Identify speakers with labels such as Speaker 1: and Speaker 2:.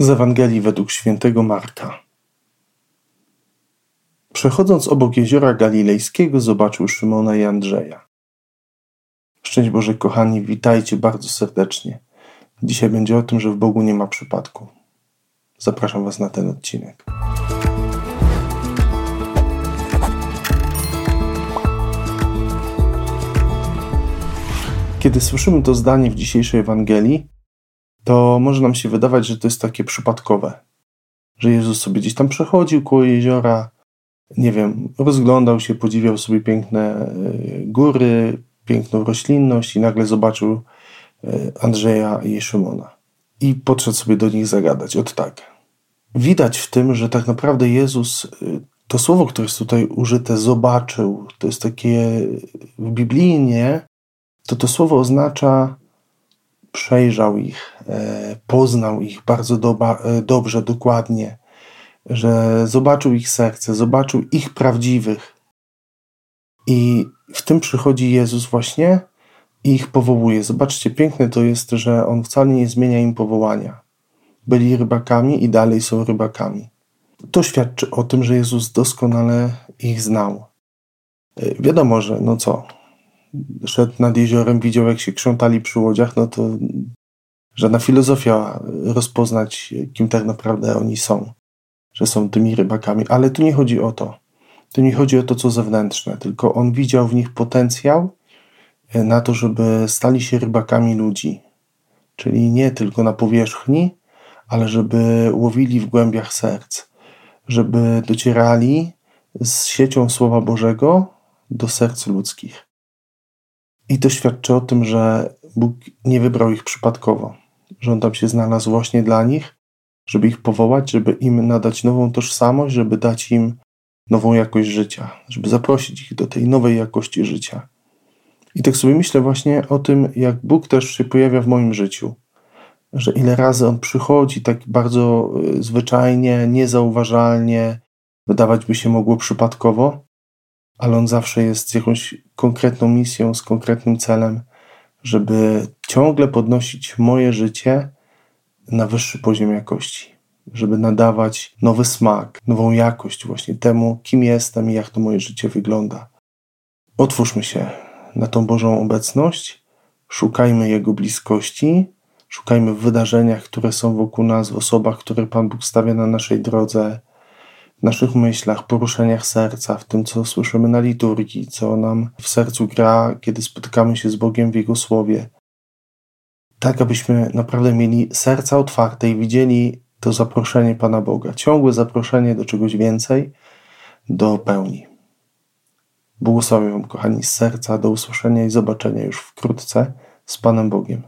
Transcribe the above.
Speaker 1: Z Ewangelii według świętego Marka. Przechodząc obok jeziora galilejskiego, zobaczył Szymona i Andrzeja. Szczęść Boże, kochani, witajcie bardzo serdecznie. Dzisiaj będzie o tym, że w Bogu nie ma przypadku. Zapraszam Was na ten odcinek. Kiedy słyszymy to zdanie w dzisiejszej Ewangelii, to może nam się wydawać, że to jest takie przypadkowe, że Jezus sobie gdzieś tam przechodził koło jeziora, nie wiem, rozglądał się, podziwiał sobie piękne e, góry, piękną roślinność i nagle zobaczył e, Andrzeja i Szymona. I podszedł sobie do nich zagadać. Od tak. Widać w tym, że tak naprawdę Jezus, e, to słowo, które jest tutaj użyte, zobaczył, to jest takie w biblijnie, to to słowo oznacza przejrzał ich, e, poznał ich bardzo doba, e, dobrze, dokładnie, że zobaczył ich serce, zobaczył ich prawdziwych. I w tym przychodzi Jezus właśnie i ich powołuje. Zobaczcie, piękne to jest, że On wcale nie zmienia im powołania. Byli rybakami i dalej są rybakami. To świadczy o tym, że Jezus doskonale ich znał. E, wiadomo, że no co, szedł nad jeziorem, widział jak się krzątali przy łodziach, no to żadna filozofia rozpoznać, kim tak naprawdę oni są, że są tymi rybakami. Ale tu nie chodzi o to. Tu nie chodzi o to, co zewnętrzne, tylko on widział w nich potencjał e, na to, żeby stali się rybakami ludzi. Czyli nie tylko na powierzchni, ale żeby łowili w głębiach serc, żeby docierali z siecią Słowa Bożego do serc ludzkich. I to świadczy o tym, że Bóg nie wybrał ich przypadkowo, że On tam się znalazł właśnie dla nich, żeby ich powołać, żeby im nadać nową tożsamość, żeby dać im nową jakość życia, żeby zaprosić ich do tej nowej jakości życia. I tak sobie myślę właśnie o tym, jak Bóg też się pojawia w moim życiu, że ile razy On przychodzi tak bardzo y, zwyczajnie, niezauważalnie, wydawać by się mogło przypadkowo, ale on zawsze jest z jakąś konkretną misją, z konkretnym celem, żeby ciągle podnosić moje życie na wyższy poziom jakości, żeby nadawać nowy smak, nową jakość właśnie temu, kim jestem i jak to moje życie wygląda. Otwórzmy się na tą Bożą obecność, szukajmy Jego bliskości, szukajmy w wydarzeniach, które są wokół nas, w osobach, które Pan Bóg stawia na naszej drodze, naszych myślach, poruszeniach serca, w tym, co słyszymy na liturgii, co nam w sercu gra, kiedy spotykamy się z Bogiem w Jego Słowie. Tak, abyśmy naprawdę mieli serca otwarte i widzieli to zaproszenie Pana Boga, ciągłe zaproszenie do czegoś więcej, do pełni. Błogosławię Wam, kochani, z serca, do usłyszenia i zobaczenia już wkrótce z Panem Bogiem.